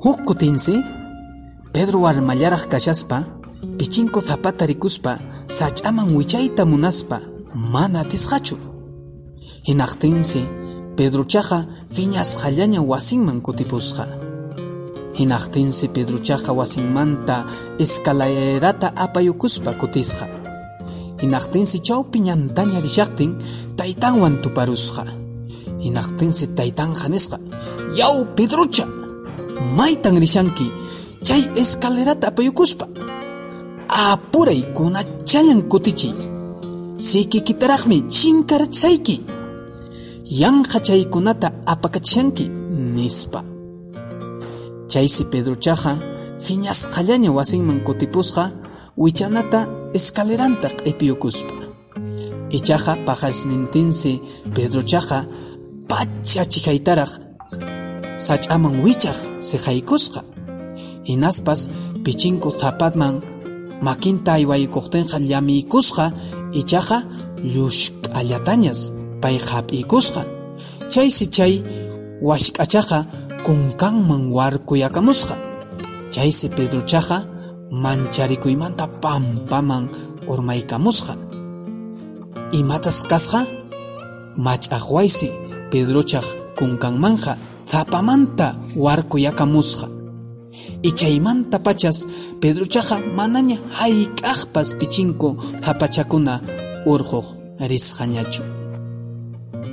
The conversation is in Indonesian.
Huk kutinsi Pedro warmallaraq kashaspa pichinko zapata rikuspa sach'aman wichayta munaspa mana atisqachu. Hinaqtinsi Pedrochaqa phiñasqallaña wasinman kutipusqa. Hinaqtinsi Pedrochaqa wasinmanta escalerata apayukuspa kutisqa. Hinaqtinsi chawpi ñantaña rishaqtin taytanwan tuparusqa. Hinaqtinsi taytanqa nisqa yaw Pedrocha maytan rishanki chay escalerata apayukuspa. Apuray kunachallan kutichiy. Sikikitaraqmi chinkarachisayki. Yanqa chaykunata apakachishanki nispa. Chaysi Pedrochaqa phiñasqallaña wasinman kutipusqa wichanata escaleranta q'ipiyukuspa. Paqarisnintinsi Pedrochaqa pacha chihaytaraq sach'aman wichaq siqaykusqa. Hinaspas pichinko zapatman makinta aywaykuqtinqa llamiykusqa ichaqa llushk'allatañas pay hap'iykusqa. Chaysi chay washk'achaqa kunkanman warkuyakamusqa. Chaysi Pedrochaqa mancharikuymanta pampaman urmaykamusqa. Imatas kasqa mach'aqwaysi Pedrochaq kunkanmanqa zapamanta warkuyakamusqa. Ichaymanta pachas Pedrochaqa manaña hayk'aqpas pichinko zapachakuna urquq risqañachu.